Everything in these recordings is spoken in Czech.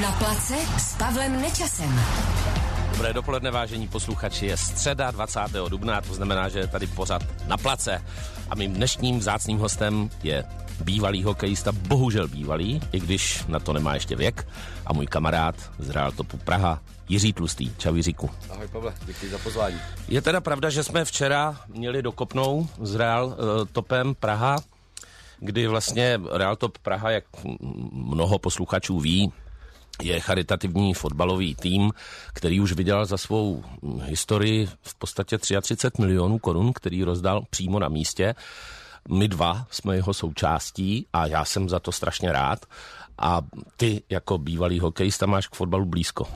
Na place s Pavlem Nečasem. Dobré dopoledne, vážení posluchači. Je středa 20. dubna, to znamená, že je tady pořad na place. A mým dnešním vzácným hostem je bývalý hokejista, bohužel bývalý, i když na to nemá ještě věk, a můj kamarád z Real Topu Praha, Jiří Tlustý. Čau Jiříku. Ahoj Pavle, děkuji za pozvání. Je teda pravda, že jsme včera měli dokopnou s Real uh, Topem Praha, kdy vlastně Real Top Praha, jak mnoho posluchačů ví, je charitativní fotbalový tým, který už vydělal za svou historii v podstatě 33 milionů korun, který rozdal přímo na místě. My dva jsme jeho součástí a já jsem za to strašně rád. A ty jako bývalý hokejista máš k fotbalu blízko.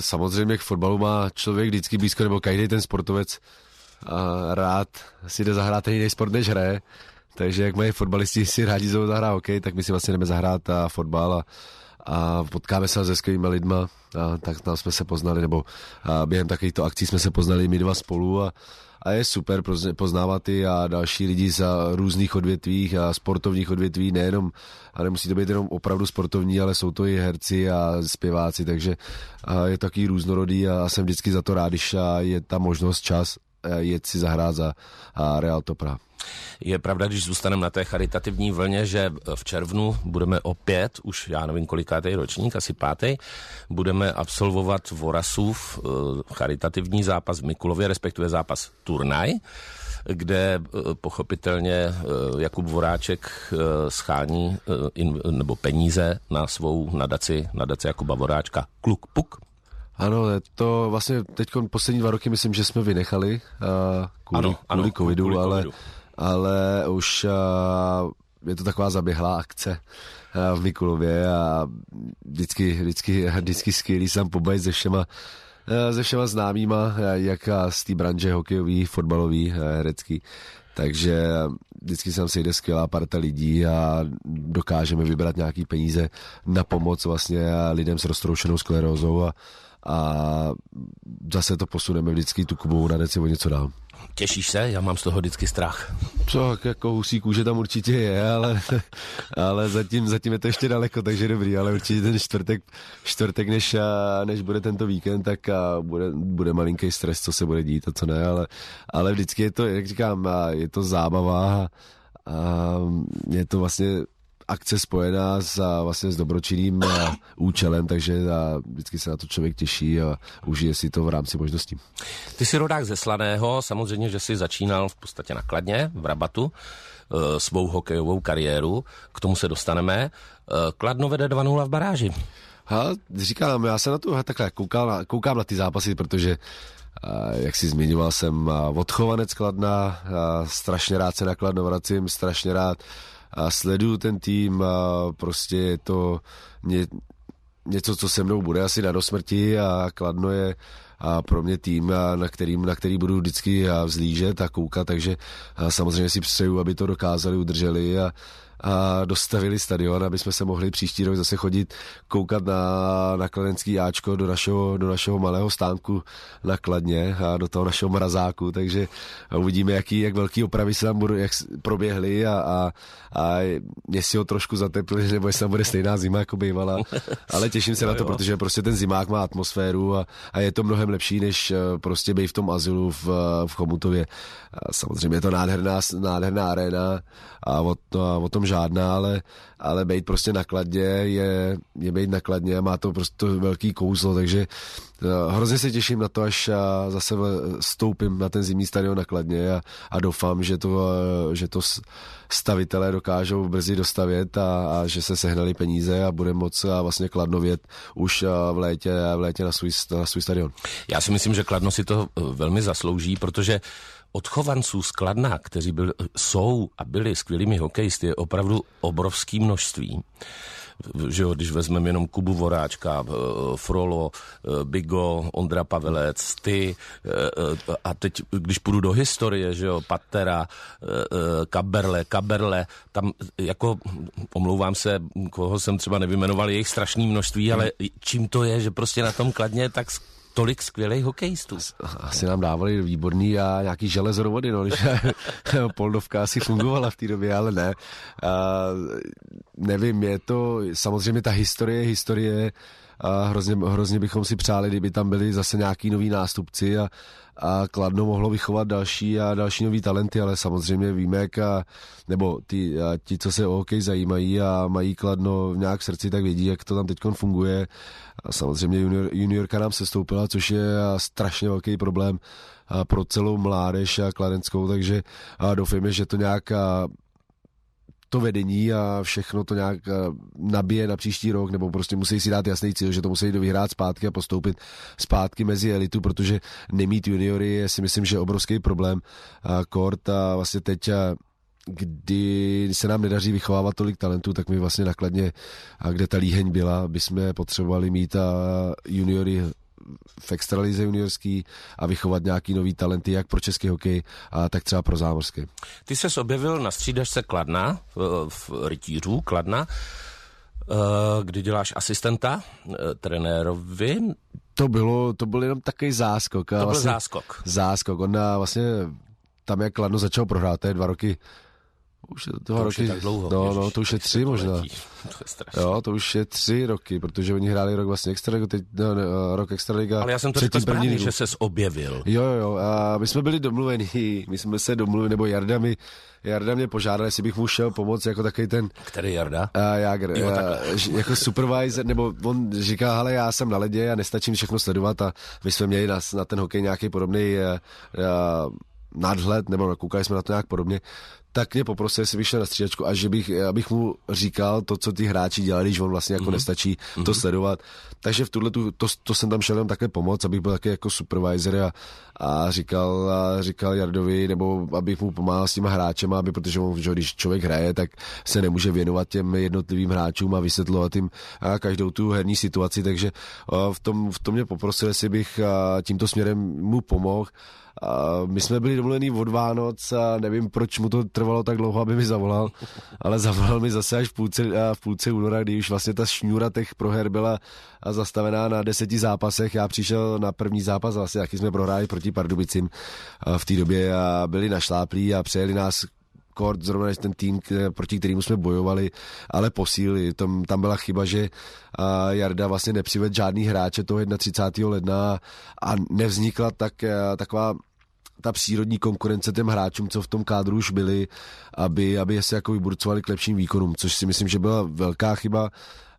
Samozřejmě k fotbalu má člověk vždycky blízko, nebo každý ten sportovec a rád si jde zahrát jiný sport, než hraje. Takže jak mají fotbalisti si rádi zahrát hokej, tak my si vlastně jdeme zahrát a fotbal a, a potkáme se se skvělými lidma, a tak tam jsme se poznali, nebo a během takovýchto akcí jsme se poznali my dva spolu a, a je super poznávat i a další lidi z různých odvětvích a sportovních odvětví, nejenom, a nemusí to být jenom opravdu sportovní, ale jsou to i herci a zpěváci, takže a je taky různorodý a jsem vždycky za to rád, když je ta možnost, čas jet si zahrát za Real Topra. Je pravda, když zůstaneme na té charitativní vlně, že v červnu budeme opět, už já nevím kolikátý ročník, asi pátý, budeme absolvovat v Orasův eh, charitativní zápas v Mikulově, respektive zápas turnaj, kde eh, pochopitelně eh, Jakub Voráček schání nebo peníze na svou nadaci, nadaci Jakuba Voráčka Kluk Puk, ano, to vlastně teď poslední dva roky myslím, že jsme vynechali uh, kvůli, ano, ano, kvůli covidu, kvůli ale, covidu. ale už uh, je to taková zaběhlá akce uh, v Mikulově a vždycky, vždycky, vždycky skvělý jsem pobavit se všema se všema známýma, jak z té branže hokejový, fotbalový, herecký. Takže vždycky se tam sejde skvělá parta lidí a dokážeme vybrat nějaký peníze na pomoc vlastně lidem s roztroušenou sklerózou a, a zase to posuneme vždycky tu kubovou na deci o něco dál. Těšíš se? Já mám z toho vždycky strach. Co, jako husí kůže tam určitě je, ale, ale zatím, zatím je to ještě daleko, takže dobrý, ale určitě ten čtvrtek, čtvrtek než, než bude tento víkend, tak bude, bude malinký stres, co se bude dít a co ne, ale, ale vždycky je to, jak říkám, je to zábava a je to vlastně akce spojená s, vlastně s dobročinným a, účelem, takže a vždycky se na to člověk těší a užije si to v rámci možností. Ty jsi rodák ze Slaného, samozřejmě, že jsi začínal v podstatě nakladně v Rabatu e, svou hokejovou kariéru, k tomu se dostaneme. Kladno vede 2-0 v baráži. Ha, říkám, já se na to takhle koukám na, koukám na ty zápasy, protože jak si zmiňoval, jsem odchovanec Kladna, strašně rád se na Kladno vracím, strašně rád a sleduju ten tým a prostě je to ně, něco, co se mnou bude asi na dosmrti a Kladno je a pro mě tým, na, kterým, na který budu vždycky vzlížet a koukat, takže samozřejmě si přeju, aby to dokázali, udrželi a, a dostavili stadion, aby jsme se mohli příští rok zase chodit koukat na, na kladenský Ačko do našeho, do našeho malého stánku na Kladně a do toho našeho mrazáku, takže uvidíme, jaký, jak velký opravy se tam budou, jak proběhly a, a, a jestli ho trošku zateplili, nebo jestli tam bude stejná zima, jako bývala, ale těším se na to, protože prostě ten zimák má atmosféru a, a je to mnohem lepší, než eh, prostě být v tom azylu v, v Chomutově. A samozřejmě je to nádherná, nádherná arena a o, a o tom žádná, ale, ale být prostě nakladně je, je být nakladně a má to prostě velký kouzlo, takže uh, hrozně se těším na to, až uh, zase stoupím na ten zimní stadion nakladně a, a doufám, že to, uh, že to stavitelé dokážou brzy dostavět a, a že se sehnali peníze a bude moc uh, vlastně kladnovět už uh, v létě, v létě na svůj, na svůj stadion. Já si myslím, že Kladno si to velmi zaslouží, protože odchovanců z Kladna, kteří byl, jsou a byli skvělými hokejisty, je opravdu obrovské množství. Že jo, když vezmeme jenom Kubu Voráčka, eh, Frolo, eh, Bigo, Ondra Pavelec, ty eh, a teď, když půjdu do historie, že jo, Patera, Kaberle, Kaberle, tam jako, omlouvám se, koho jsem třeba nevymenoval, jejich strašné množství, ale čím to je, že prostě na tom kladně tak tolik skvělých hokejistů. Asi nám dávali výborný a nějaký železo do vody, no, když poldovka asi fungovala v té době, ale ne. A, nevím, je to samozřejmě ta historie, historie a hrozně, hrozně bychom si přáli, kdyby tam byli zase nějaký noví nástupci a, a Kladno mohlo vychovat další a další nový talenty, ale samozřejmě víme, jak a, nebo ty, a ti, co se o hokej zajímají a mají Kladno nějak v srdci, tak vědí, jak to tam teď funguje. A samozřejmě junior, juniorka nám se stoupila, což je strašně velký problém pro celou mládež a kladenskou, takže doufejme, že to nějak to vedení a všechno to nějak eh, nabije na příští rok, nebo prostě musí si dát jasný cíl, že to musí do vyhrát zpátky a postoupit zpátky mezi elitu, protože nemít juniory je si myslím, že obrovský problém. A Kort a vlastně teď kdy se nám nedaří vychovávat tolik talentů, tak my vlastně nakladně, a kde ta líheň byla, bychom potřebovali mít a juniory v extralize juniorský a vychovat nějaký nový talenty, jak pro český hokej, a tak třeba pro zámořský. Ty se objevil na střídačce Kladna, v, v rytířů Kladna, eh, kdy děláš asistenta eh, trenérovi. To bylo, to byl jenom takový záskok. To byl vlastně, záskok. Záskok. On vlastně tam, jak Kladno začal prohrát, to je dva roky už je toho to roky, už je tak dlouho. No, ježiš, no, to už je tři to možná. Letí. To je jo, to už je tři roky, protože oni hráli rok vlastně extraliga, teď no, no, rok extraliga. Ale já jsem to řekl správně, že ses objevil. Jo, jo, jo, a my jsme byli domluveni, my jsme se domluvili, nebo Jarda mi, Jarda mě požádal, jestli bych mu šel pomoct jako takový ten... Který Jarda? A Jágr, jo, a, jako supervisor, nebo on říká, ale já jsem na ledě a nestačím všechno sledovat a my jsme měli na, na ten hokej nějaký podobný a, a, nadhled, nebo koukali jsme na to nějak podobně, tak mě poprosil, jestli vyšel na střídačku a že bych, abych mu říkal to, co ty hráči dělali, když on vlastně jako mm-hmm. nestačí mm-hmm. to sledovat. Takže v tuhle tu, to, to, jsem tam šel jenom také pomoc, abych byl také jako supervisor a, a říkal, a říkal Jardovi, nebo abych mu pomáhal s těma hráčem, aby, protože on, že, když člověk hraje, tak se nemůže věnovat těm jednotlivým hráčům a vysvětlovat jim a každou tu herní situaci, takže v tom, v tom mě poprosil, jestli bych tímto směrem mu pomohl my jsme byli domluvení od Vánoc a nevím, proč mu to trvalo tak dlouho, aby mi zavolal, ale zavolal mi zase až v půlce, v půlce února, kdy už vlastně ta šňůra těch proher byla zastavená na deseti zápasech. Já přišel na první zápas, vlastně jaký jsme prohráli proti Pardubicím v té době a byli našláplí a přejeli nás kort, zrovna ten tým, proti kterému jsme bojovali, ale posílili. Tam, tam byla chyba, že Jarda vlastně nepřived žádný hráče toho 31. ledna a nevznikla tak, taková ta přírodní konkurence těm hráčům, co v tom kádru už byli, aby, aby se jako vyburcovali k lepším výkonům, což si myslím, že byla velká chyba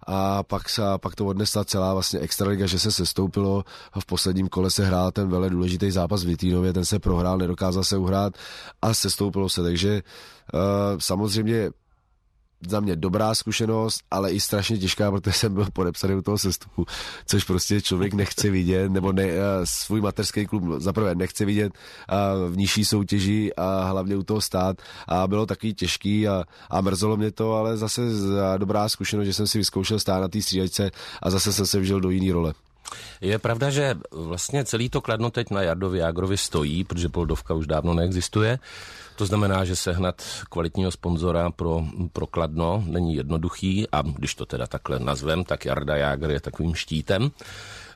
a pak, se, pak to odnesla celá vlastně extraliga, že se sestoupilo. V posledním kole se hrál ten vele důležitý zápas v Litínově, ten se prohrál, nedokázal se uhrát a sestoupilo se, takže uh, samozřejmě za mě dobrá zkušenost, ale i strašně těžká, protože jsem byl podepsaný u toho sestupu, což prostě člověk nechce vidět, nebo ne, eh, svůj mateřský klub zaprvé nechce vidět v nižší soutěži a hlavně u toho stát a bylo takový těžký a, a mrzelo mě to, ale zase dobrá zkušenost, že jsem si vyzkoušel stát na té střídačce a zase jsem se vžil do jiné role. Je pravda, že vlastně celý to kladno teď na Jardovi Jágrovi stojí, protože Poldovka už dávno neexistuje. To znamená, že sehnat kvalitního sponzora pro, pro Kladno není jednoduchý a když to teda takhle nazvem, tak Jarda Jágr je takovým štítem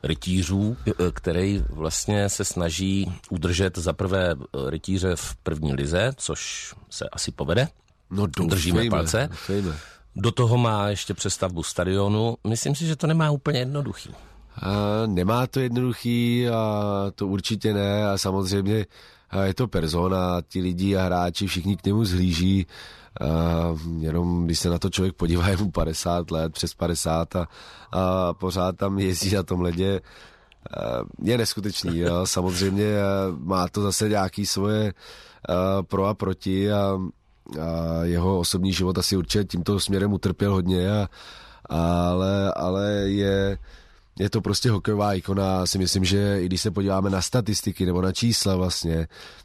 rytířů, který vlastně se snaží udržet za prvé rytíře v první lize, což se asi povede. No doufejme, Držíme palce. Doufejme. Do toho má ještě přestavbu stadionu. Myslím si, že to nemá úplně jednoduchý. A nemá to jednoduchý a to určitě ne a samozřejmě je to persona, ti lidi a hráči, všichni k němu zhlíží. Jenom když se na to člověk podívá, je mu 50 let, přes 50 a, a pořád tam jezdí na tom ledě, je neskutečný. Jo. Samozřejmě má to zase nějaký svoje pro a proti a, a jeho osobní život asi určitě tímto směrem utrpěl hodně, a, ale, ale je je to prostě hokejová ikona. Si myslím, že i když se podíváme na statistiky nebo na čísla vlastně,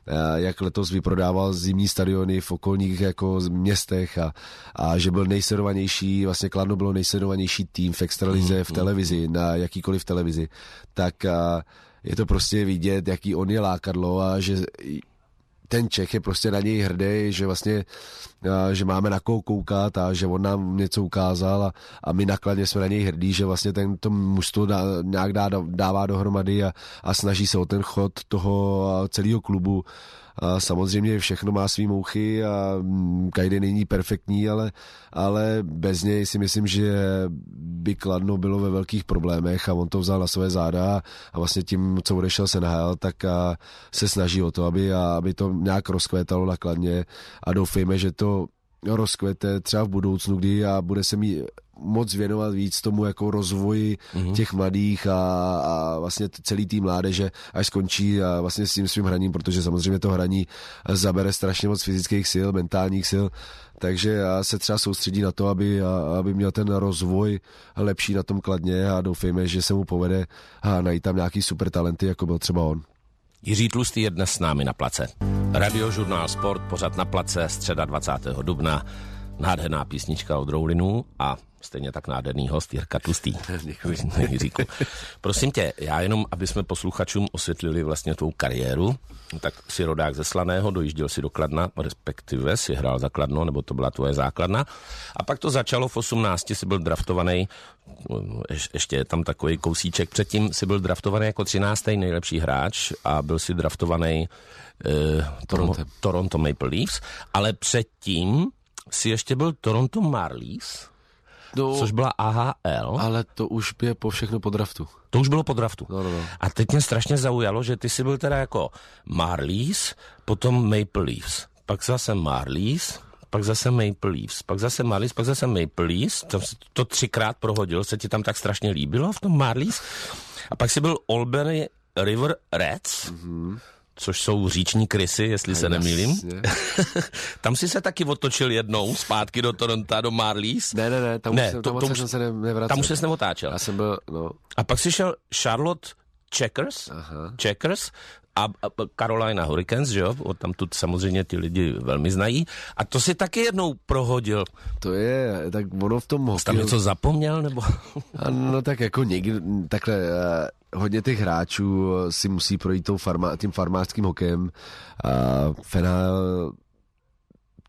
eh, jak letos vyprodával zimní stadiony v okolních jako městech a, a že byl nejsledovanější, vlastně Kladno bylo nejsledovanější tým v extralize v mhm, televizi, na jakýkoliv televizi, tak a, je to prostě vidět, jaký on je lákadlo a že ten Čech je prostě na něj hrdý, že vlastně že máme na koho koukat a že on nám něco ukázal a, a my nakladně jsme na něj hrdí, že vlastně ten to mužstvo dá, nějak dá, dává dohromady a, a snaží se o ten chod toho celého klubu. A samozřejmě všechno má svý mouchy a mm, každý není perfektní, ale, ale bez něj si myslím, že by Kladno bylo ve velkých problémech a on to vzal na své záda a vlastně tím, co odešel se nahájel, tak a se snaží o to, aby, a, aby to nějak rozkvétalo na Kladně. A doufejme, že to rozkvete třeba v budoucnu, kdy a bude se mít moc věnovat víc tomu jako rozvoji mm-hmm. těch mladých a, a vlastně celý tým mládeže, až skončí a vlastně s tím svým hraním, protože samozřejmě to hraní zabere strašně moc fyzických sil, mentálních sil, takže se třeba soustředí na to, aby, aby měl ten rozvoj lepší na tom kladně a doufejme, že se mu povede a najít tam nějaký super talenty, jako byl třeba on. Jiří Tlustý je dnes s námi na place. Radiožurnál Sport, pořad na place, středa 20. dubna. Nádherná písnička od Roulinu a stejně tak nádherný host Jirka Tlustý. Děkuji. Prosím tě, já jenom, aby jsme posluchačům osvětlili vlastně tvou kariéru, tak si rodák ze Slaného, dojížděl si do Kladna, respektive si hrál za Kladno, nebo to byla tvoje základna. A pak to začalo v 18, si byl draftovaný, ještě je tam takový kousíček, předtím si byl draftovaný jako 13. nejlepší hráč a byl si draftovaný eh, Toronto. Toronto Maple Leafs, ale předtím si ještě byl Toronto Marlies, No, což byla AHL. Ale to už je po všechno po draftu. To už bylo po draftu. No, no, no. A teď mě strašně zaujalo, že ty jsi byl teda jako Marlies, potom Maple Leafs, pak zase Marlies, pak zase Maple Leafs, pak zase Marlies, pak zase Maple Leafs, to, to třikrát prohodil, se ti tam tak strašně líbilo v tom Marlies. A pak si byl Albany River Reds, mm-hmm což jsou říční krysy, jestli se nemýlím. tam si se taky otočil jednou zpátky do Toronto, do Marlies. Ne, ne, ne, tam, ne, už, to, tam, to, už, jsem se nevracel. Tam už se neotáčel. Já jsem byl, no. A pak si šel Charlotte Checkers, Aha. Checkers a, a Carolina Hurricanes, že jo? Tam tu samozřejmě ty lidi velmi znají. A to si taky jednou prohodil. To je, tak ono v tom hokej... tam něco zapomněl, nebo? no tak jako někdy, takhle, eh, hodně těch hráčů si musí projít tou farma, tím farmářským hokejem. A Fena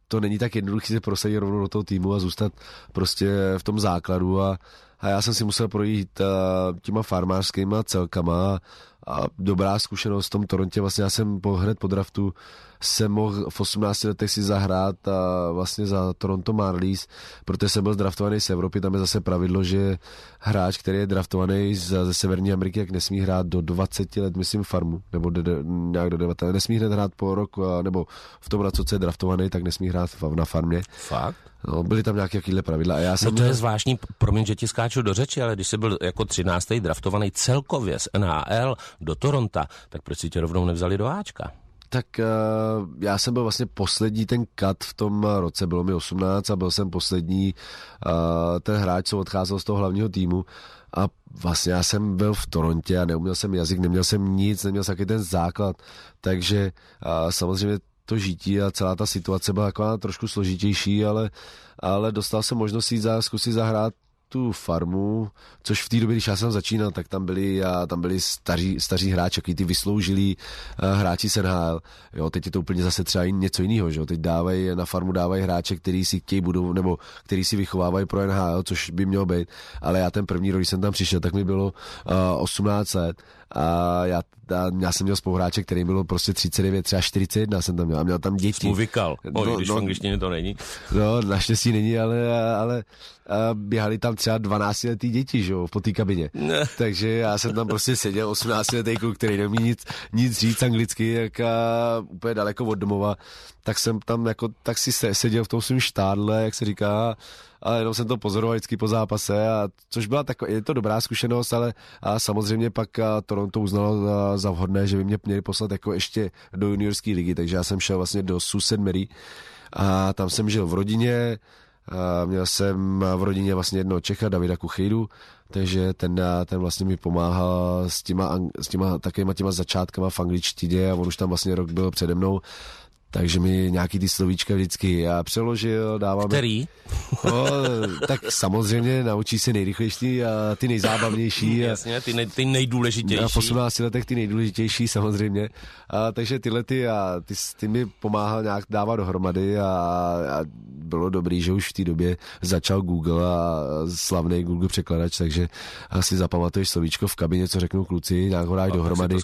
to není tak jednoduché se prosadit rovnou do toho týmu a zůstat prostě v tom základu a, a já jsem si musel projít uh, těma farmářskýma celkama a dobrá zkušenost v tom Torontě. Vlastně já jsem po, hned po draftu jsem mohl v 18 letech si zahrát a vlastně za Toronto Marlies, protože jsem byl draftovaný z Evropy, tam je zase pravidlo, že hráč, který je draftovaný z, ze Severní Ameriky, jak nesmí hrát do 20 let, myslím, farmu, nebo do, do, nějak do 19, nesmí hned hrát po roku, nebo v tom roce, co je draftovaný, tak nesmí hrát na farmě. Fakt? No, byly tam nějaké takovéhle pravidla. A já jsem no to je zvláštní, promiň, že ti skáču do řeči, ale když jsi byl jako 13. draftovaný celkově z NHL do Toronto, tak proč si tě rovnou nevzali do Ačka? Tak uh, já jsem byl vlastně poslední ten kat v tom roce, bylo mi 18 a byl jsem poslední uh, ten hráč, co odcházel z toho hlavního týmu a vlastně já jsem byl v Torontě a neuměl jsem jazyk, neměl jsem nic, neměl jsem taky ten základ, takže uh, samozřejmě to žití a celá ta situace byla taková trošku složitější, ale, ale dostal jsem možnost jít za, zkusit zahrát tu farmu, což v té době, když já jsem začínal, tak tam byli, a tam byli staří, staří hráči, ty vysloužilí uh, hráči z NHL. Jo, teď je to úplně zase třeba něco jiného, že jo? Teď dávají, na farmu dávají hráče, který si chtějí budou, nebo který si vychovávají pro NHL, což by mělo být. Ale já ten první rok, když jsem tam přišel, tak mi bylo uh, 18 let a já, já, já jsem měl spoluhráče, který bylo prostě 39, třeba 41 jsem tam měl a měl tam děti. Jsi vykal, no, když no, v angličtině to není. No, naštěstí není, ale, ale a běhali tam třeba 12 letý děti, že jo, po té kabině. Ne. Takže já jsem tam prostě seděl 18 letý kluk, který nemí nic, nic říct anglicky, jak a, úplně daleko od domova, tak jsem tam jako, tak si seděl v tom svým štádle, jak se říká, ale jenom jsem to pozoroval vždycky po zápase, a což byla tak, je to dobrá zkušenost, ale a samozřejmě pak a Toronto uznalo za, za vhodné, že by mě měli poslat jako ještě do juniorské ligy, takže já jsem šel vlastně do Susan Mary a tam jsem žil v rodině, a měl jsem v rodině vlastně jednoho Čecha, Davida Kuchejdu, takže ten, ten vlastně mi pomáhal s těma, s těma takovýma těma začátkama v angličtině a on už tam vlastně rok byl přede mnou takže mi nějaký ty slovíčka vždycky já přeložil, dával Který? No, tak samozřejmě naučí se nejrychlejší a ty nejzábavnější. Jasně, ty, nej, ty nejdůležitější. A v 18 letech ty nejdůležitější samozřejmě. A, takže tyhle ty, a ty, ty mi pomáhal nějak dávat dohromady a, a bylo dobrý, že už v té době začal Google a slavný Google překladač, takže asi zapamatuješ slovíčko v kabině, co řeknou kluci, nějak ho dáš dohromady.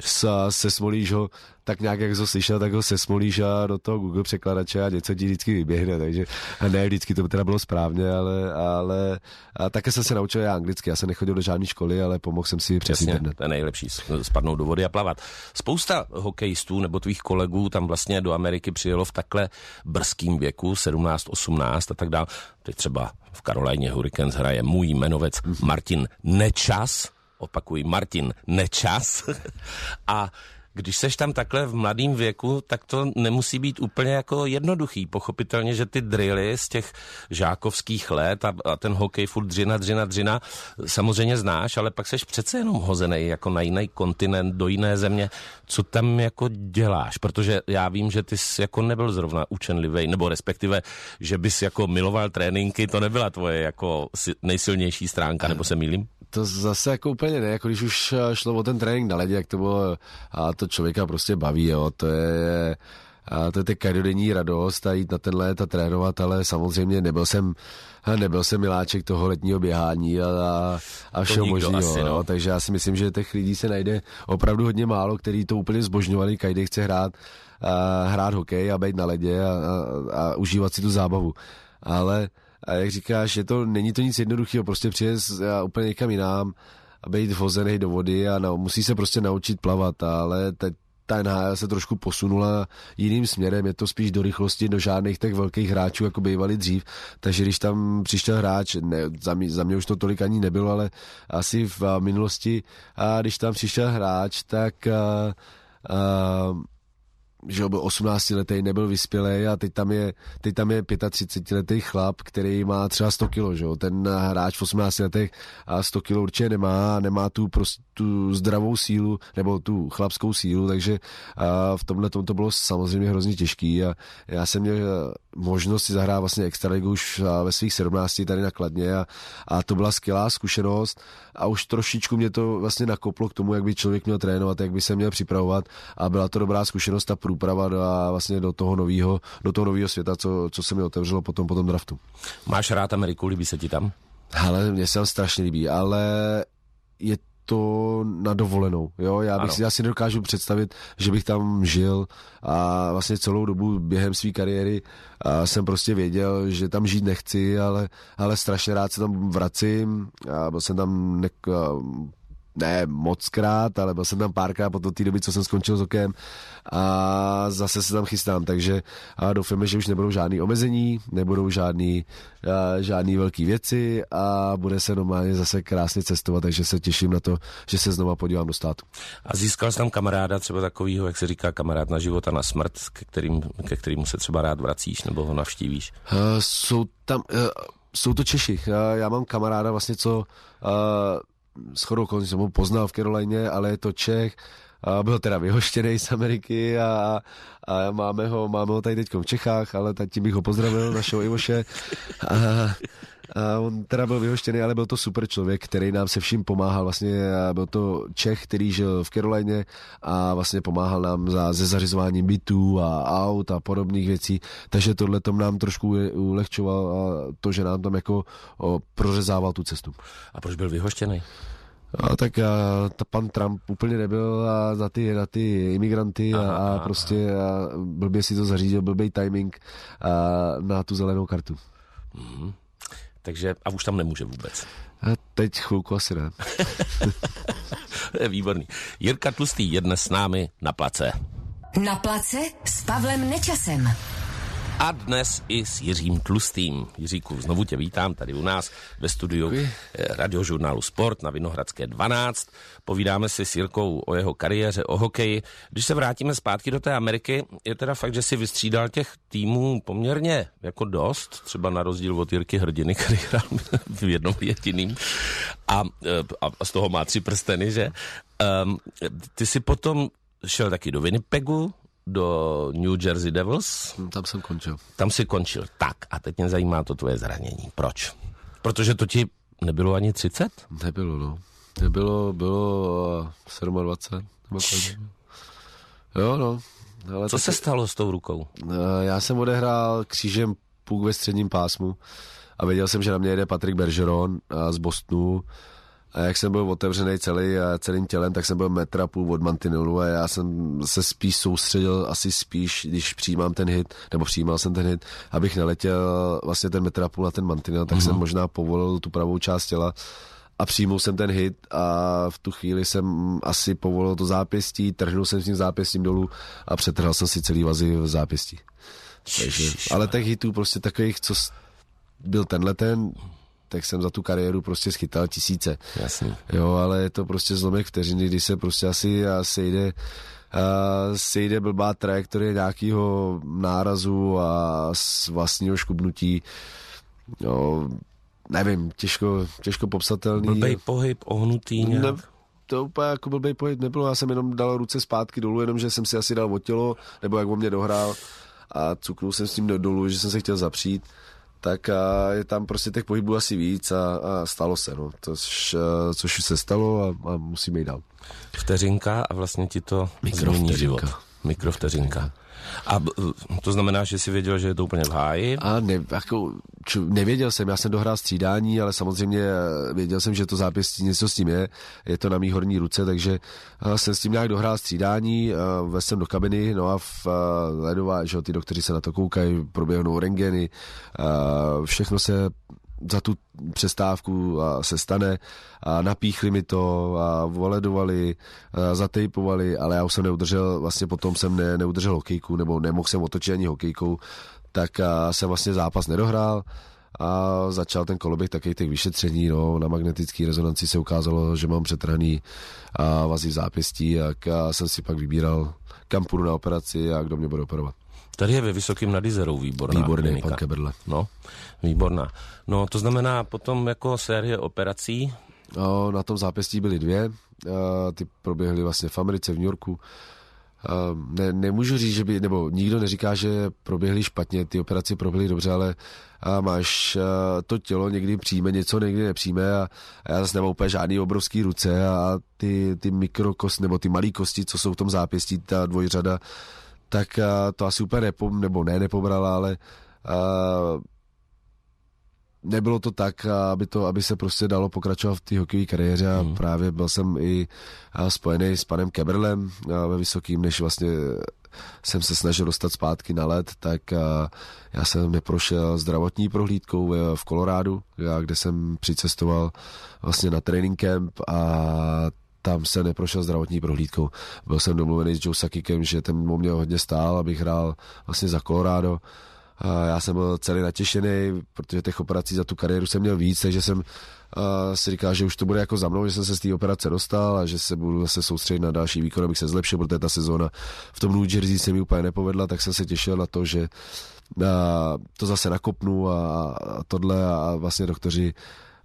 Se, se smolíš ho tak nějak, jak jsi ho slyšel, tak ho sesmolíš a do toho Google překladače a něco ti vždycky vyběhne, takže ne vždycky to teda bylo správně, ale, ale a také jsem se naučil já anglicky, já jsem nechodil do žádné školy, ale pomohl jsem si přes internet. To je nejlepší, spadnout do vody a plavat. Spousta hokejistů nebo tvých kolegů tam vlastně do Ameriky přijelo v takhle brzkým věku, 17, 18 a tak dále. Teď třeba v Karolajně Hurricanes hraje můj jmenovec Martin Nečas, opakuji, Martin Nečas. a když seš tam takhle v mladém věku, tak to nemusí být úplně jako jednoduchý. Pochopitelně, že ty drily z těch žákovských let a, a ten hokej furt dřina, dřina, dřina, samozřejmě znáš, ale pak seš přece jenom hozený jako na jiný kontinent, do jiné země. Co tam jako děláš? Protože já vím, že ty jsi jako nebyl zrovna učenlivý, nebo respektive, že bys jako miloval tréninky, to nebyla tvoje jako nejsilnější stránka, nebo se mýlím? To zase jako úplně ne, jako když už eh, šlo o ten trénink na ledě, jak to bylo, a to člověka prostě baví, jo, to je, a to je ta každodenní radost a jít na ten let a trénovat, ale samozřejmě nebyl jsem, nebyl jsem miláček toho letního běhání a, a, a všeho možného, no. takže já si myslím, že těch lidí se najde opravdu hodně málo, který to úplně zbožňovali, každý chce hrát, a, hrát hokej a být na ledě a, a, a užívat si tu zábavu. Ale a jak říkáš, je to, není to nic jednoduchého, prostě přijet úplně někam jinam a být vozený do vody a na, musí se prostě naučit plavat, ale teď ta NHL se trošku posunula jiným směrem, je to spíš do rychlosti, do žádných těch velkých hráčů, jako bývali dřív, takže když tam přišel hráč, ne, za, mě, za mě už to tolik ani nebylo, ale asi v minulosti, a když tam přišel hráč, tak a, a, že byl 18 letý, nebyl vyspělý a teď tam je, teď tam je 35 letý chlap, který má třeba 100 kg, že jo? ten hráč v 18 letech a 100 kg určitě nemá, nemá tu, prostě, tu zdravou sílu, nebo tu chlapskou sílu, takže a v tomhle tom to bylo samozřejmě hrozně těžký a já jsem měl možnost si zahrát vlastně extraligu už ve svých 17 tady na Kladně a, a to byla skvělá zkušenost a už trošičku mě to vlastně nakoplo k tomu, jak by člověk měl trénovat, jak by se měl připravovat a byla to dobrá zkušenost a průprava do, vlastně do toho nového do toho nového světa, co, co se mi otevřelo potom po tom draftu. Máš rád Ameriku, líbí se ti tam? Ale mně se tam strašně líbí, ale je to na dovolenou. Jo? Já, bych si, já si nedokážu představit, že bych tam žil a vlastně celou dobu během své kariéry a jsem prostě věděl, že tam žít nechci, ale, ale strašně rád se tam vracím. A byl jsem tam ne, ne moc krát, ale byl jsem tam párkrát po té doby, co jsem skončil s okem a zase se tam chystám, takže a doufáme, že už nebudou žádný omezení, nebudou žádný, a, žádný velký věci a bude se normálně zase krásně cestovat, takže se těším na to, že se znova podívám do státu. A získal jsi tam kamaráda třeba takového, jak se říká, kamarád na život a na smrt, ke, kterým, ke kterému se třeba rád vracíš nebo ho navštívíš? Uh, jsou tam, uh, jsou to Češi. Já, já mám kamaráda vlastně, co uh, s chodou jsem ho poznal v Karolajně, ale je to Čech, a byl teda vyhoštěný z Ameriky a, a máme, ho, máme ho tady teď v Čechách, ale tak tím bych ho pozdravil, našeho Ivoše. A, a on teda byl vyhoštěný, ale byl to super člověk, který nám se vším pomáhal. Vlastně byl to Čech, který žil v Karolajně a vlastně pomáhal nám za, ze zařizováním bytů a aut a podobných věcí. Takže tohle tom nám trošku ulehčoval a to, že nám tam jako o, prořezával tu cestu. A proč byl vyhoštěný? A tak a, ta pan Trump úplně nebyl a na ty, na ty imigranty a, a prostě a blbě si to zařídil, blbý timing a, na tu zelenou kartu. Mm-hmm. Takže a už tam nemůže vůbec. A teď chvilku asi ne. Výborný. Jirka Tlustý je dnes s námi na place. Na place s Pavlem Nečasem a dnes i s Jiřím Tlustým. Jiříku, znovu tě vítám tady u nás ve studiu Děkuji. Eh, radiožurnálu Sport na Vinohradské 12. Povídáme si s Jirkou o jeho kariéře, o hokeji. Když se vrátíme zpátky do té Ameriky, je teda fakt, že si vystřídal těch týmů poměrně jako dost, třeba na rozdíl od Jirky Hrdiny, který hrál v jednom jediným a, eh, a z toho má tři prsteny, že? Um, ty si potom šel taky do Winnipegu, do New Jersey Devils. Hm, tam jsem končil. Tam si končil. Tak a teď mě zajímá to tvoje zranění. Proč? Protože to ti nebylo ani 30? Nebylo, no. Nebylo, bylo 27. Nebo jo, no. Ale Co se stalo s tou rukou? Já jsem odehrál křížem půk ve středním pásmu a věděl jsem, že na mě jede Patrik Bergeron z Bostonu a jak jsem byl otevřený celý a celým tělem, tak jsem byl metra půl od mantinelu a já jsem se spíš soustředil, asi spíš, když přijímám ten hit, nebo přijímal jsem ten hit, abych neletěl vlastně ten metra půl na ten mantinel, tak mm-hmm. jsem možná povolil tu pravou část těla a přijmul jsem ten hit a v tu chvíli jsem asi povolil to zápěstí, trhnul jsem s tím zápěstím dolů a přetrhal jsem si celý vazy v zápěstí. Takže, ale těch hitů prostě takových, co byl tenhle ten, tak jsem za tu kariéru prostě schytal tisíce. Jasný. Jo, ale je to prostě zlomek vteřiny, kdy se prostě asi sejde a sejde blbá trajektorie nějakého nárazu a z vlastního škubnutí. Jo, nevím, těžko, těžko popsatelný. Blbej pohyb, ohnutý nějak. Ne, to úplně jako blbej pohyb nebylo, já jsem jenom dal ruce zpátky dolů, jenom že jsem si asi dal o tělo, nebo jak o mě dohrál a cuknul jsem s tím dolů, že jsem se chtěl zapřít tak a je tam prostě těch pohybů asi víc a, a stalo se, no. Což, což se stalo a, a musíme jít dál. Vteřinka a vlastně ti to změní život. Mikrovteřinka. A to znamená, že jsi věděl, že je to úplně v háji? A ne, jako, čo, nevěděl jsem, já jsem dohrál střídání, ale samozřejmě eh, věděl jsem, že to zápěstí něco s tím je, je to na mý horní ruce, takže uh, jsem s tím nějak dohrál střídání, uh, vesem do kabiny, no a v ledová, že ty doktory se na to koukají, proběhnou rengeny, všechno se za tu přestávku a se stane a napíchli mi to a voledovali, a zatejpovali, ale já už jsem neudržel, vlastně potom jsem ne, neudržel hokejku, nebo nemohl jsem otočit ani hokejkou, tak a jsem vlastně zápas nedohrál a začal ten koloběh taky těch vyšetření, no, na magnetické rezonanci se ukázalo, že mám přetrhaný a vazy v zápěstí a jsem si pak vybíral, kam půjdu na operaci a kdo mě bude operovat. Tady je ve Vysokým nad výborná Výborný, klinika. pan Keberle. No, výborná. No, to znamená potom jako série operací? No, na tom zápěstí byly dvě. Ty proběhly vlastně v Americe, v New Yorku. Ne, nemůžu říct, že by, nebo nikdo neříká, že proběhly špatně, ty operace proběhly dobře, ale a máš to tělo někdy přijme něco, někdy nepřijme a, a já zase nemám úplně žádný obrovský ruce a ty, ty mikrokost nebo ty malé kosti, co jsou v tom zápěstí, ta dvojřada, tak uh, to asi úplně nepo, nebo ne nepobrala, ale uh, nebylo to tak, aby, to, aby se prostě dalo pokračovat v té hokejové kariéře a mm. právě byl jsem i spojený s panem Keberlem ve Vysokým, než vlastně jsem se snažil dostat zpátky na led, tak já jsem neprošel zdravotní prohlídkou v Kolorádu, kde jsem přicestoval vlastně na training camp a tam se neprošel zdravotní prohlídkou. Byl jsem domluvený s Joe Sakikem, že ten mu mě hodně stál, abych hrál vlastně za Colorado. A já jsem byl celý natěšený, protože těch operací za tu kariéru jsem měl víc, takže jsem si říkal, že už to bude jako za mnou, že jsem se z té operace dostal a že se budu zase soustředit na další výkon, abych se zlepšil, protože ta sezóna v tom New Jersey se mi úplně nepovedla, tak jsem se těšil na to, že to zase nakopnu a, a tohle a vlastně doktoři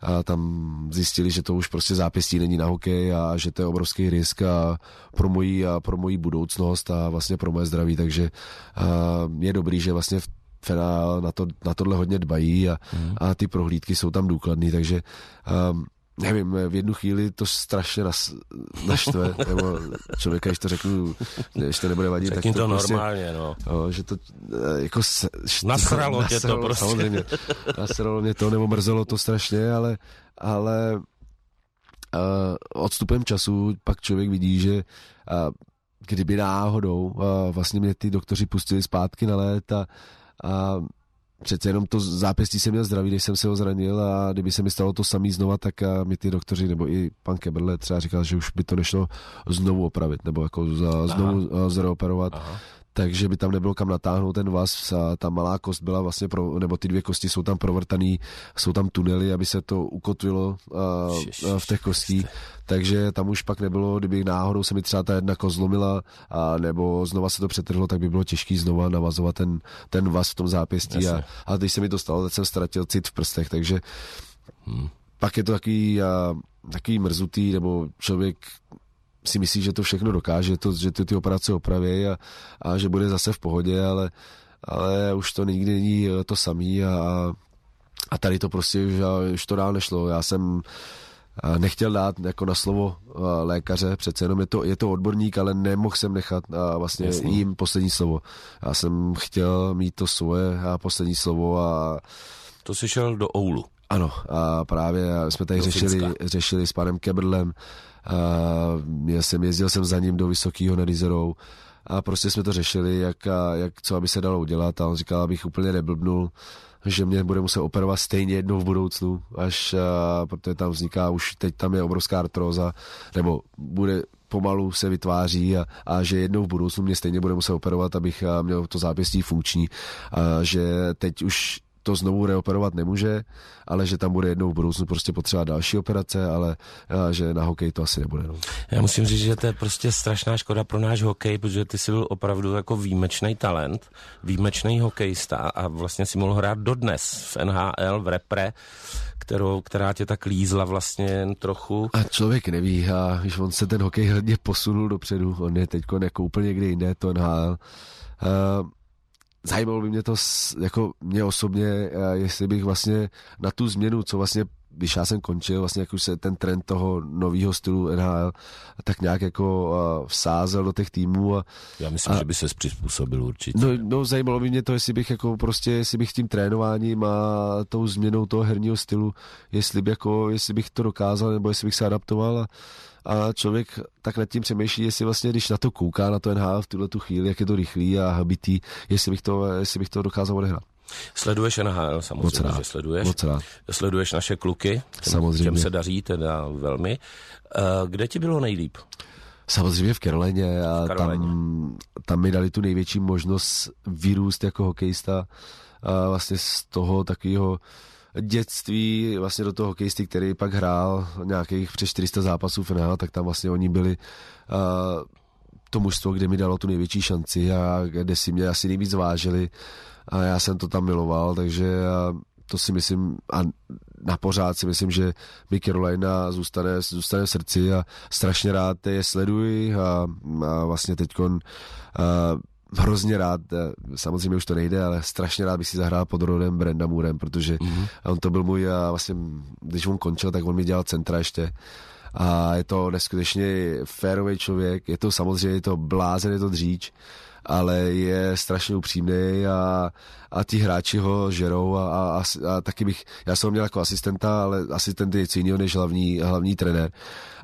a tam zjistili, že to už prostě zápěstí není na hokej a že to je obrovský risk a pro moji, a pro moji budoucnost a vlastně pro moje zdraví, takže je dobrý, že vlastně v na, to, na tohle hodně dbají a, mm. a ty prohlídky jsou tam důkladný, takže um, nevím, v jednu chvíli to strašně nas, naštve, nebo člověka, když to řeknu, když to nebude vadit, Řekni tak to, to prostě, normálně, no. no. že to eh, jako... Se, nasralo tě to prostě. Samozřejmě, nasralo mě to, nebo mrzelo to strašně, ale, ale uh, odstupem času pak člověk vidí, že uh, kdyby náhodou uh, vlastně mě ty doktoři pustili zpátky na let a, a přece jenom to zápěstí jsem měl zdraví, když jsem se ho zranil a kdyby se mi stalo to samý znova, tak mi ty doktoři nebo i pan Keberle třeba říkal, že už by to nešlo znovu opravit nebo jako za, znovu Aha. zreoperovat. Aha takže by tam nebylo kam natáhnout ten. A ta malá kost byla vlastně, pro, nebo ty dvě kosti jsou tam provrtaný, jsou tam tunely, aby se to ukotvilo uh, v těch kostí. Takže tam už pak nebylo, kdyby náhodou se mi třeba ta jedna kost zlomila, a nebo znova se to přetrhlo, tak by bylo těžké znova navazovat ten, ten vás v tom zápěstí. A, a když se mi to stalo, tak jsem ztratil cit v prstech, takže hmm. pak je to takový, a, takový mrzutý, nebo člověk si myslí, že to všechno dokáže, to, že ty, ty operace opraví a, a že bude zase v pohodě, ale, ale už to nikdy není to samý a, a tady to prostě už, už to dál nešlo. Já jsem nechtěl dát jako na slovo lékaře, přece jenom je to, je to odborník, ale nemohl jsem nechat vlastně Jasný. jim poslední slovo. Já jsem chtěl mít to svoje poslední slovo a... To jsi šel do Oulu. Ano, a právě jsme tady řešili, řešili s panem Kebrlem, a já jsem, jezdil jsem za ním do Vysokého nad Izerou a prostě jsme to řešili, jak, a, jak co aby se dalo udělat a on říkal, abych úplně neblbnul, že mě bude muset operovat stejně jednou v budoucnu, až, a, protože tam vzniká, už teď tam je obrovská artróza, nebo bude pomalu se vytváří a, a že jednou v budoucnu mě stejně bude muset operovat, abych měl to zápěstí funkční a že teď už to znovu reoperovat nemůže, ale že tam bude jednou v budoucnu prostě potřeba další operace, ale že na hokej to asi nebude. No. Já musím říct, že to je prostě strašná škoda pro náš hokej, protože ty jsi byl opravdu jako výjimečný talent, výjimečný hokejista a vlastně si mohl hrát dodnes v NHL, v repre, kterou, která tě tak lízla vlastně jen trochu. A člověk neví, a když on se ten hokej hodně posunul dopředu, on je teď jako úplně někde jinde, to NHL. Uh, zajímalo by mě to jako mě osobně, eh, jestli bych vlastně na tu změnu, co vlastně když já jsem končil, vlastně jak už se ten trend toho nového stylu NHL tak nějak jako vsázel do těch týmů. A, já myslím, a, že by se přizpůsobil určitě. No, no, zajímalo by mě to, jestli bych jako prostě, jestli bych tím trénováním a tou změnou toho herního stylu, jestli, by jako, jestli bych to dokázal, nebo jestli bych se adaptoval a, a člověk tak nad tím přemýšlí, jestli vlastně, když na to kouká, na to NHL v tuhle tu chvíli, jak je to rychlý a habitý, jestli bych to, jestli bych to dokázal odehrát. Sleduješ NHL samozřejmě, Moc rád. že sleduješ. Moc rád. Sleduješ naše kluky, těm, samozřejmě. těm se daří teda velmi. Uh, kde ti bylo nejlíp? Samozřejmě v Karolině a tam, tam mi dali tu největší možnost vyrůst jako hokejista a vlastně z toho takového dětství vlastně do toho hokejisty, který pak hrál nějakých přes 400 zápasů v NHL, tak tam vlastně oni byli uh, to mužstvo, kde mi dalo tu největší šanci a kde si mě asi nejvíc vážili a já jsem to tam miloval, takže to si myslím a na pořád si myslím, že mi Carolina zůstane, zůstane v srdci a strašně rád je sleduji a, a vlastně teďkon uh, hrozně rád, samozřejmě už to nejde, ale strašně rád bych si zahrál pod rodem Brenda Moorem, protože mm-hmm. on to byl můj, a vlastně, když on končil, tak on mi dělal centra ještě a je to neskutečně férový člověk, je to samozřejmě je to blázen, je to dříč, ale je strašně upřímný a, a ti hráči ho žerou a, a, a, taky bych, já jsem ho měl jako asistenta, ale asistent je něco jiného než hlavní, hlavní trenér.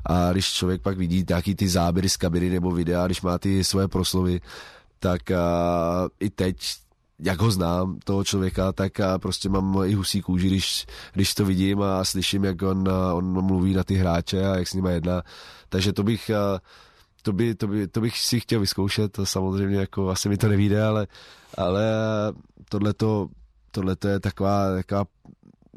A když člověk pak vidí nějaký ty záběry z kabiny nebo videa, když má ty svoje proslovy, tak uh, i teď jak ho znám, toho člověka, tak a prostě mám i husí kůži, když, když to vidím a slyším, jak on, on mluví na ty hráče a jak s nimi jedná. Takže to bych, to, by, to, by, to bych si chtěl vyzkoušet, samozřejmě jako asi mi to nevíde, ale, ale tohleto, tohleto je taková, taková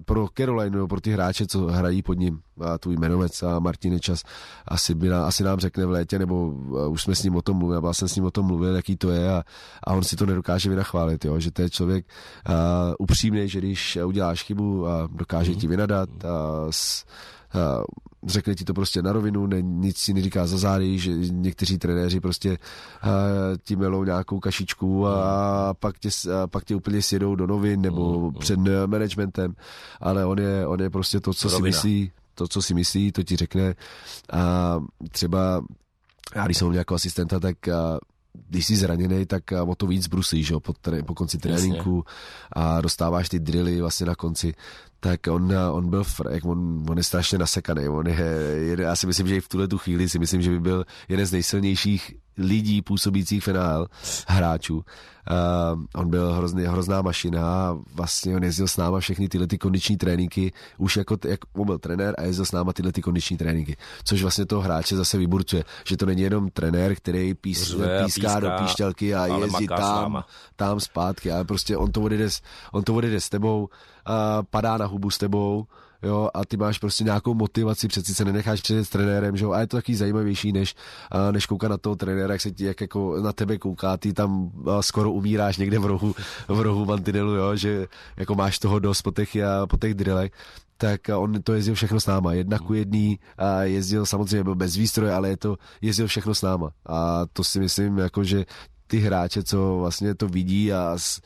pro Carolina, pro ty hráče, co hrají pod ním, a tvůj jmenovec a Martin Nečas, asi, by nám, asi nám řekne v létě, nebo už jsme s ním o tom mluvili, já jsem s ním o tom mluvil, jaký to je a, a on si to nedokáže vynachválit, jo, že to je člověk uh, upřímný, že když uděláš chybu a dokáže mm. ti vynadat a s, řekne ti to prostě na rovinu, ne, nic si neříká za zády, že někteří trenéři prostě uh, ti melou nějakou kašičku a mm. pak tě, a pak tě úplně sjedou do novin nebo mm. před managementem, ale on je, on je prostě to, co Rovina. si myslí, to, co si myslí, to ti řekne a třeba já když jsem měl jako asistenta, tak když jsi zraněný, tak o to víc bruslíš po, po konci tréninku a dostáváš ty drily vlastně na konci tak on, on byl, jak on, on je strašně nasekaný. On je, já si myslím, že i v tuhle tu chvíli si myslím, že by byl jeden z nejsilnějších lidí působících v NHL, hráčů. Uh, on byl hrozný, hrozná mašina a vlastně on jezdil s náma všechny tyhle ty kondiční tréninky, už jako, jak on byl trenér a jezdil s náma tyhle ty kondiční tréninky, což vlastně toho hráče zase vyburcuje, že to není jenom trenér, který pís, píská, píská do píšťalky a jezdí tam, tam zpátky, ale prostě on to odjede, on to odjede s tebou, padá na hubu s tebou, jo, a ty máš prostě nějakou motivaci, přeci se nenecháš přijít s trenérem, že jo, a je to taky zajímavější, než, než koukat na toho trenéra, jak se ti, jak jako na tebe kouká, ty tam skoro umíráš někde v rohu, v rohu mantinelu, jo, že jako máš toho dost po těch, po těch drillech, tak on to jezdil všechno s náma, jedna ku jedný, a jezdil samozřejmě byl bez výstroje, ale je to, jezdil všechno s náma. A to si myslím, jako, že ty hráče, co vlastně to vidí a s,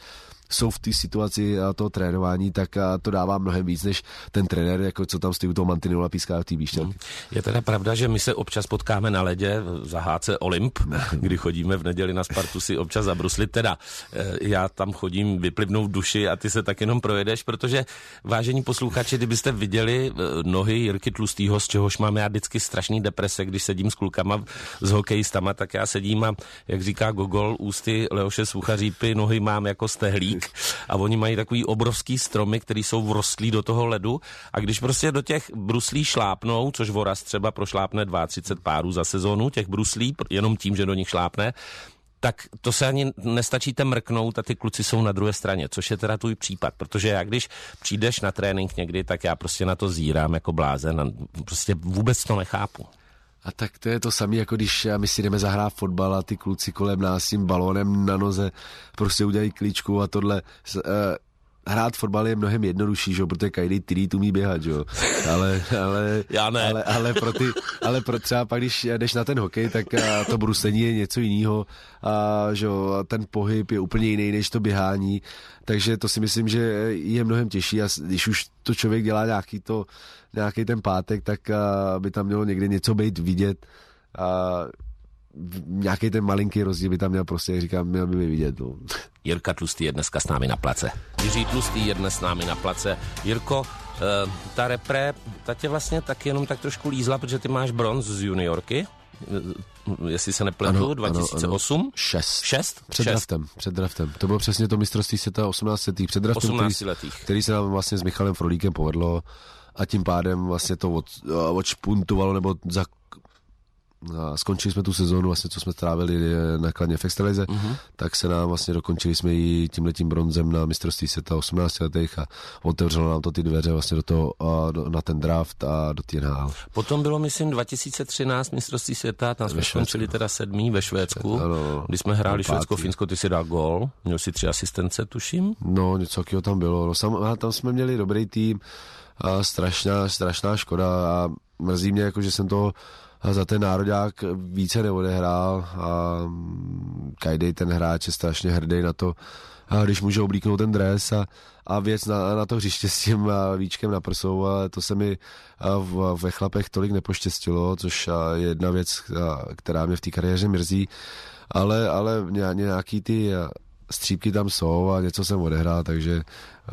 jsou v té situaci toho trénování, tak to dává mnohem víc, než ten trenér, jako co tam stojí u toho mantinelu a píská v té výštělky. Je teda pravda, že my se občas potkáme na ledě za HC Olymp, kdy chodíme v neděli na Spartu si občas zabruslit. Teda eh, já tam chodím vyplivnout duši a ty se tak jenom projedeš, protože vážení posluchači, kdybyste viděli eh, nohy Jirky Tlustýho, z čehož mám já vždycky strašný deprese, když sedím s klukama, s hokejistama, tak já sedím a, jak říká Gogol, ústy Leoše Suchařípy, nohy mám jako stehlík a oni mají takový obrovský stromy, který jsou vrostlí do toho ledu. A když prostě do těch bruslí šlápnou, což voraz třeba prošlápne 32 párů za sezónu, těch bruslí, jenom tím, že do nich šlápne, tak to se ani nestačíte mrknout a ty kluci jsou na druhé straně, což je teda tvůj případ, protože já když přijdeš na trénink někdy, tak já prostě na to zírám jako blázen a prostě vůbec to nechápu. A tak to je to samé, jako když my si jdeme zahrát fotbal a ty kluci kolem nás s tím balónem na noze prostě udělají klíčku a tohle. Hrát fotbal je mnohem jednodušší, že? protože každý tyrý umí běhat, že? Ale, ale, Já ne. ale, ale, pro ty, ale pro třeba pak, když jdeš na ten hokej, tak to bruslení je něco jiného a, že? a ten pohyb je úplně jiný než to běhání, takže to si myslím, že je mnohem těžší a když už to člověk dělá nějaký, to, nějaký ten pátek, tak by tam mělo někde něco být vidět a nějaký ten malinký rozdíl by tam měl prostě, jak říkám, měl by vidět. No. Jirka Tlustý je dneska s námi na place. Jiří Tlustý je dnes s námi na place. Jirko, uh, ta repre, ta tě vlastně tak jenom tak trošku lízla, protože ty máš bronz z juniorky, eh, jestli se nepletu, ano, 2008? Ano, ano. Šest. Šest? Před Šest. draftem, před draftem. To bylo přesně to mistrovství světa 18 letých. Před draftem, 18 který, letých. který se nám vlastně s Michalem Frolíkem povedlo a tím pádem vlastně to od, eh, odšpuntovalo nebo za, skončili jsme tu sezónu, vlastně, co jsme strávili na Kladně v Extralize, uh-huh. tak se nám vlastně dokončili jsme ji tímhletím bronzem na mistrovství světa 18 letech a otevřelo nám to ty dveře vlastně do toho, a do, na ten draft a do té NHL. Potom bylo, myslím, 2013 mistrovství světa, tam jsme skončili teda sedmý ve Švédsku, ano, kdy jsme hráli Švédsko-Finsko, ty si dal gol, měl si tři asistence, tuším. No, něco takového tam bylo, no, sam, tam jsme měli dobrý tým, a strašná, strašná škoda a mrzí mě, jako, že jsem to za ten národák více neodehrál a každý ten hráč je strašně hrdý na to, a když může oblíknout ten dres a, a věc na, na to hřiště s tím víčkem na prsou a to se mi v, ve chlapech tolik nepoštěstilo, což je jedna věc, která mě v té kariéře mrzí, ale, ale nějaký ty střípky tam jsou a něco jsem odehrál, takže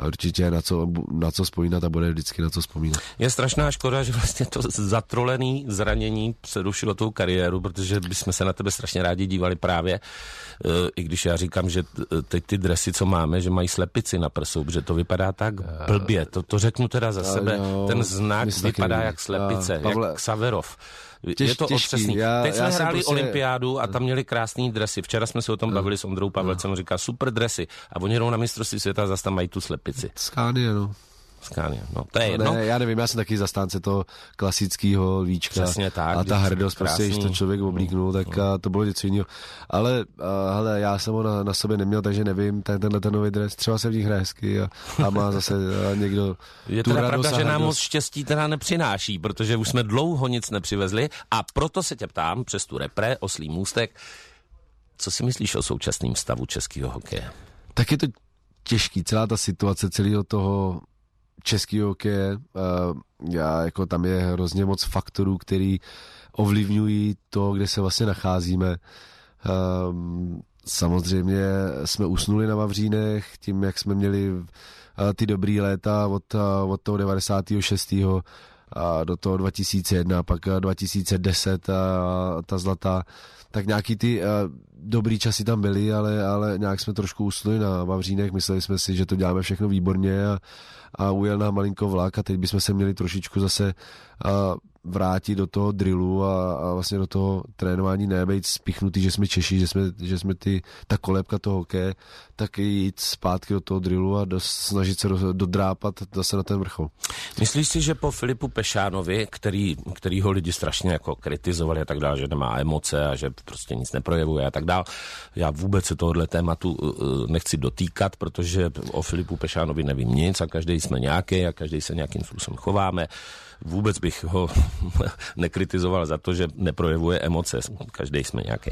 určitě na co, na co vzpomínat a bude vždycky na co vzpomínat. Je strašná škoda, že vlastně to zatrolený zranění přerušilo tou kariéru, protože bychom se na tebe strašně rádi dívali právě, e, i když já říkám, že teď ty dresy, co máme, že mají slepici na prsou, že to vypadá tak blbě. To, to řeknu teda za sebe. Ten znak vypadá jak slepice, Pavle, jak Saverov. Těž, je to těžký. otřesný. Já, Teď jsme hráli prostě... olympiádu a tam měli krásný dresy. Včera jsme se o tom bavili s Ondrou Pavlecem, on říká super dresy. A oni jdou na mistrovství světa a zase tam mají tu slepici. Skánie, no. Scania. No, to je jedno. Ne, já nevím, já jsem taky zastánce toho klasického víčka. Přesně tak. A ta hrdost, prostě, když to člověk oblíknul, tak no. to bylo něco jiného. Ale hele, já jsem ho na, na sobě neměl, takže nevím, ten, tenhle ten nový dres, třeba se v nich hraje hezky a, a má zase a někdo Je tu teda pravda, že nám moc štěstí teda nepřináší, protože už jsme dlouho nic nepřivezli a proto se tě ptám přes tu repre, oslý můstek, co si myslíš o současném stavu českého hokeje? Tak je to těžký, celá ta situace celého toho český hokeje. Já, jako tam je hrozně moc faktorů, který ovlivňují to, kde se vlastně nacházíme. Samozřejmě jsme usnuli na Vavřínech tím, jak jsme měli ty dobrý léta od, od toho 96. A do toho 2001, pak 2010 a ta zlatá, tak nějaký ty dobrý časy tam byly, ale, ale nějak jsme trošku usnuli na Vavřínech, mysleli jsme si, že to děláme všechno výborně a, a ujel nám malinko vlak a teď bychom se měli trošičku zase a, vrátit do toho drillu a, a vlastně do toho trénování nebejt spichnutý, že jsme Češi, že jsme, že jsme ty, ta kolébka toho hokeje, tak jít zpátky do toho drillu a do, snažit se do, dodrápat zase na ten vrchol. Myslíš si, že po Filipu Pešánovi, který, který ho lidi strašně jako kritizovali a tak dále, že nemá emoce a že prostě nic neprojevuje a tak dál. Já vůbec se tohohle tématu nechci dotýkat, protože o Filipu Pešánovi nevím nic a každý jsme nějaký a každý se nějakým způsobem chováme. Vůbec bych ho nekritizoval za to, že neprojevuje emoce. Každý jsme nějaký.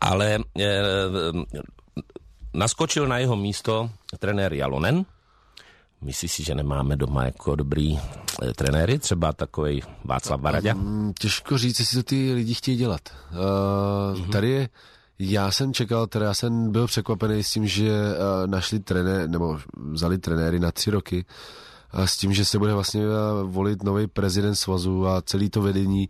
Ale eh, naskočil na jeho místo trenér Jalonen, Myslíš si, že nemáme doma jako dobrý e, trenéry, třeba takový Václav Varadě? Mm, těžko říct, jestli to ty lidi chtějí dělat. Uh, mm-hmm. Tady je, já jsem čekal, teda já jsem byl překvapený s tím, že uh, našli trené, nebo vzali trenéry na tři roky, uh, s tím, že se bude vlastně uh, volit nový prezident svazu a celý to vedení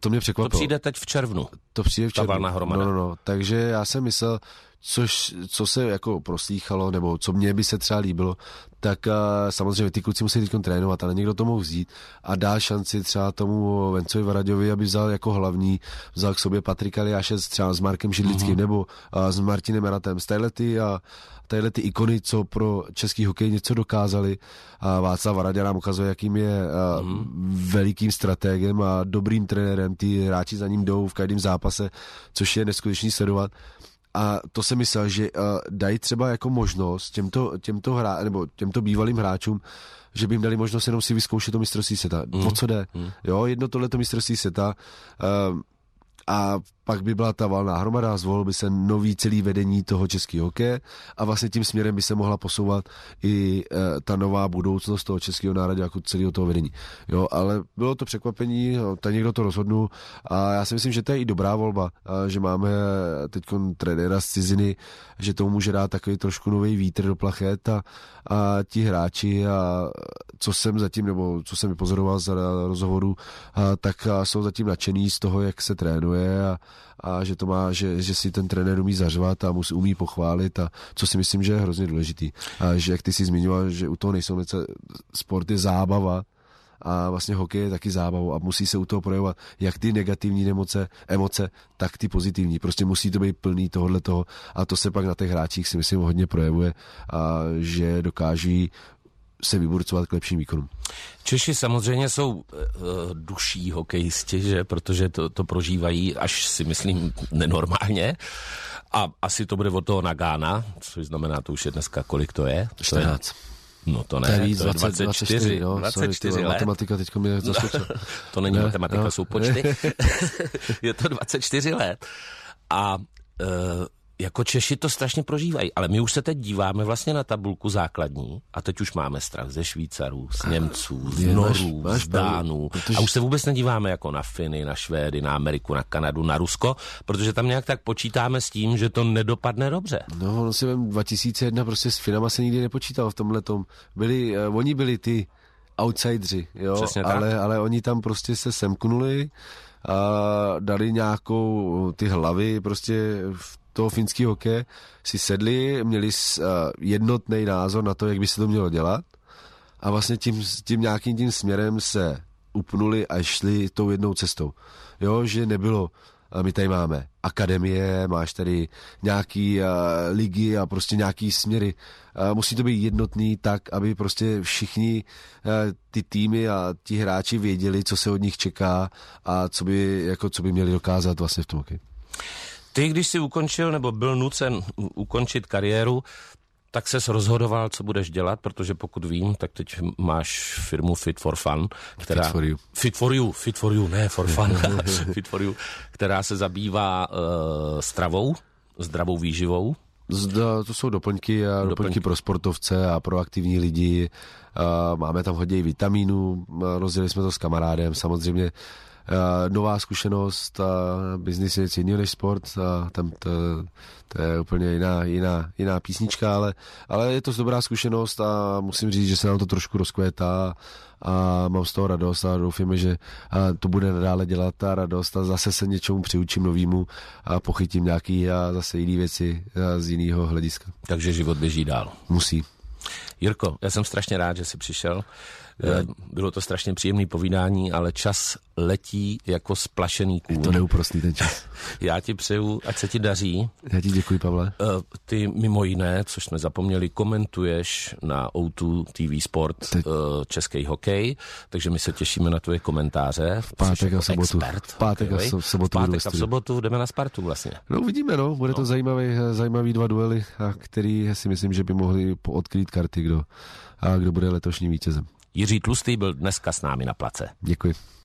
to mě překvapilo. To přijde teď v červnu. To přijde v červnu. Ta no, no, no. Takže já jsem myslel, což, co se jako proslýchalo, nebo co mě by se třeba líbilo, tak uh, samozřejmě ty kluci musí teď trénovat, ale někdo to mohl vzít a dá šanci třeba tomu Vencovi Varaďovi, aby vzal jako hlavní, vzal k sobě Patrika Liáše třeba s Markem Židlickým uh-huh. nebo uh, s Martinem Eratem. Z ty a tadyhle ty ikony, co pro český hokej něco dokázali. A Václav Varadě nám ukazuje, jakým je uh, uh-huh. velikým strategem a dobrým trenérem. Ty hráči za ním jdou v každém zápase, což je neskutečný sledovat a to jsem myslel, že uh, dají třeba jako možnost těmto, těmto, hra, nebo těmto bývalým hráčům, že by jim dali možnost jenom si vyzkoušet to mistrovství světa. Mm. O co jde? Mm. Jo, jedno tohleto mistrovství světa. Uh, a pak by byla ta valná hromada, zvolil by se nový celý vedení toho českého hokeje a vlastně tím směrem by se mohla posouvat i e, ta nová budoucnost toho českého národa jako celého toho vedení. Jo, ale bylo to překvapení, tak někdo to rozhodnul a já si myslím, že to je i dobrá volba, že máme teď trenéra z ciziny, že tomu může dát takový trošku nový vítr do plachet a, a ti hráči a co jsem zatím, nebo co jsem vypozoroval z rozhovoru, tak jsou zatím nadšený z toho, jak se trénuje a, a že to má, že, že si ten trenér umí zařvat a musí, umí pochválit a co si myslím, že je hrozně důležitý. A že jak ty si zmiňoval, že u toho nejsou něco, sport je zábava, a vlastně hokej je taky zábavou a musí se u toho projevovat jak ty negativní emoce, emoce, tak ty pozitivní. Prostě musí to být plný tohohle toho a to se pak na těch hráčích si myslím hodně projevuje a že dokáží se vyburcovat k lepším výkonům. Češi samozřejmě jsou uh, duší hokejisti, že? protože to, to prožívají až si myslím nenormálně. A asi to bude od toho Nagána, což znamená, to už je dneska, kolik to je? 14. No to ne, to je, víc, to je 24, 24, no, 24 sorry, let. Matematika teď mě zaskočila. to není ne, matematika, no. jsou počty. je to 24 let. A uh, jako Češi to strašně prožívají, ale my už se teď díváme vlastně na tabulku základní a teď už máme strach ze Švýcarů, z Němců, z Norů, máš, máš z Dánů protože... a už se vůbec nedíváme jako na Finy, na Švédy, na Ameriku, na Kanadu, na Rusko, protože tam nějak tak počítáme s tím, že to nedopadne dobře. No, no si vem, 2001 prostě s Finama se nikdy nepočítal v tomhle tom. Byli, uh, oni byli ty outsidři, jo, ale, ale oni tam prostě se semknuli a dali nějakou ty hlavy prostě v toho finského hokeje si sedli, měli uh, jednotný názor na to, jak by se to mělo dělat a vlastně tím, tím nějakým tím směrem se upnuli a šli tou jednou cestou. Jo, že nebylo, my tady máme akademie, máš tady nějaký uh, ligy a prostě nějaký směry. Uh, musí to být jednotný tak, aby prostě všichni uh, ty týmy a ti hráči věděli, co se od nich čeká a co by, jako, co by měli dokázat vlastně v tom hokeji. Ty, když jsi ukončil nebo byl nucen ukončit kariéru, tak ses rozhodoval, co budeš dělat, protože pokud vím, tak teď máš firmu Fit for Fun, která... Fit for you. Fit for you, fit for you, ne for fun, fit for you, která se zabývá uh, stravou, zdravou výživou. Zda, to jsou doplňky, a doplňky, doplňky pro sportovce a pro aktivní lidi. Uh, máme tam hodně vitamínů, rozdělili jsme to s kamarádem, samozřejmě uh, nová zkušenost a biznis je něco jiného než sport a tam to, to je úplně jiná, jiná, jiná písnička, ale, ale je to dobrá zkušenost a musím říct, že se nám to trošku rozkvétá a mám z toho radost a doufíme, že to bude nadále dělat ta radost a zase se něčemu přiučím novýmu a pochytím nějaký a zase jiné věci z jiného hlediska. Takže život běží dál. Musí. Jirko, já jsem strašně rád, že jsi přišel. Eh, bylo to strašně příjemné povídání, ale čas letí jako splašený kůl. Je to neúprostný ten čas. Já ti přeju, ať se ti daří. Já ti děkuji, Pavle. Eh, ty mimo jiné, což jsme zapomněli, komentuješ na O2 TV Sport Teď. český hokej, takže my se těšíme na tvoje komentáře. V pátek a sobotu. Expert, v pátek a v sobotu. V pátek a v sobotu jdeme na Spartu vlastně. No uvidíme, no. Bude no. to zajímavý, zajímavý dva duely, a který si myslím, že by mohli odkrýt karty, kdo, a kdo bude letošním vítězem. Jiří Tlustý byl dneska s námi na place. Děkuji.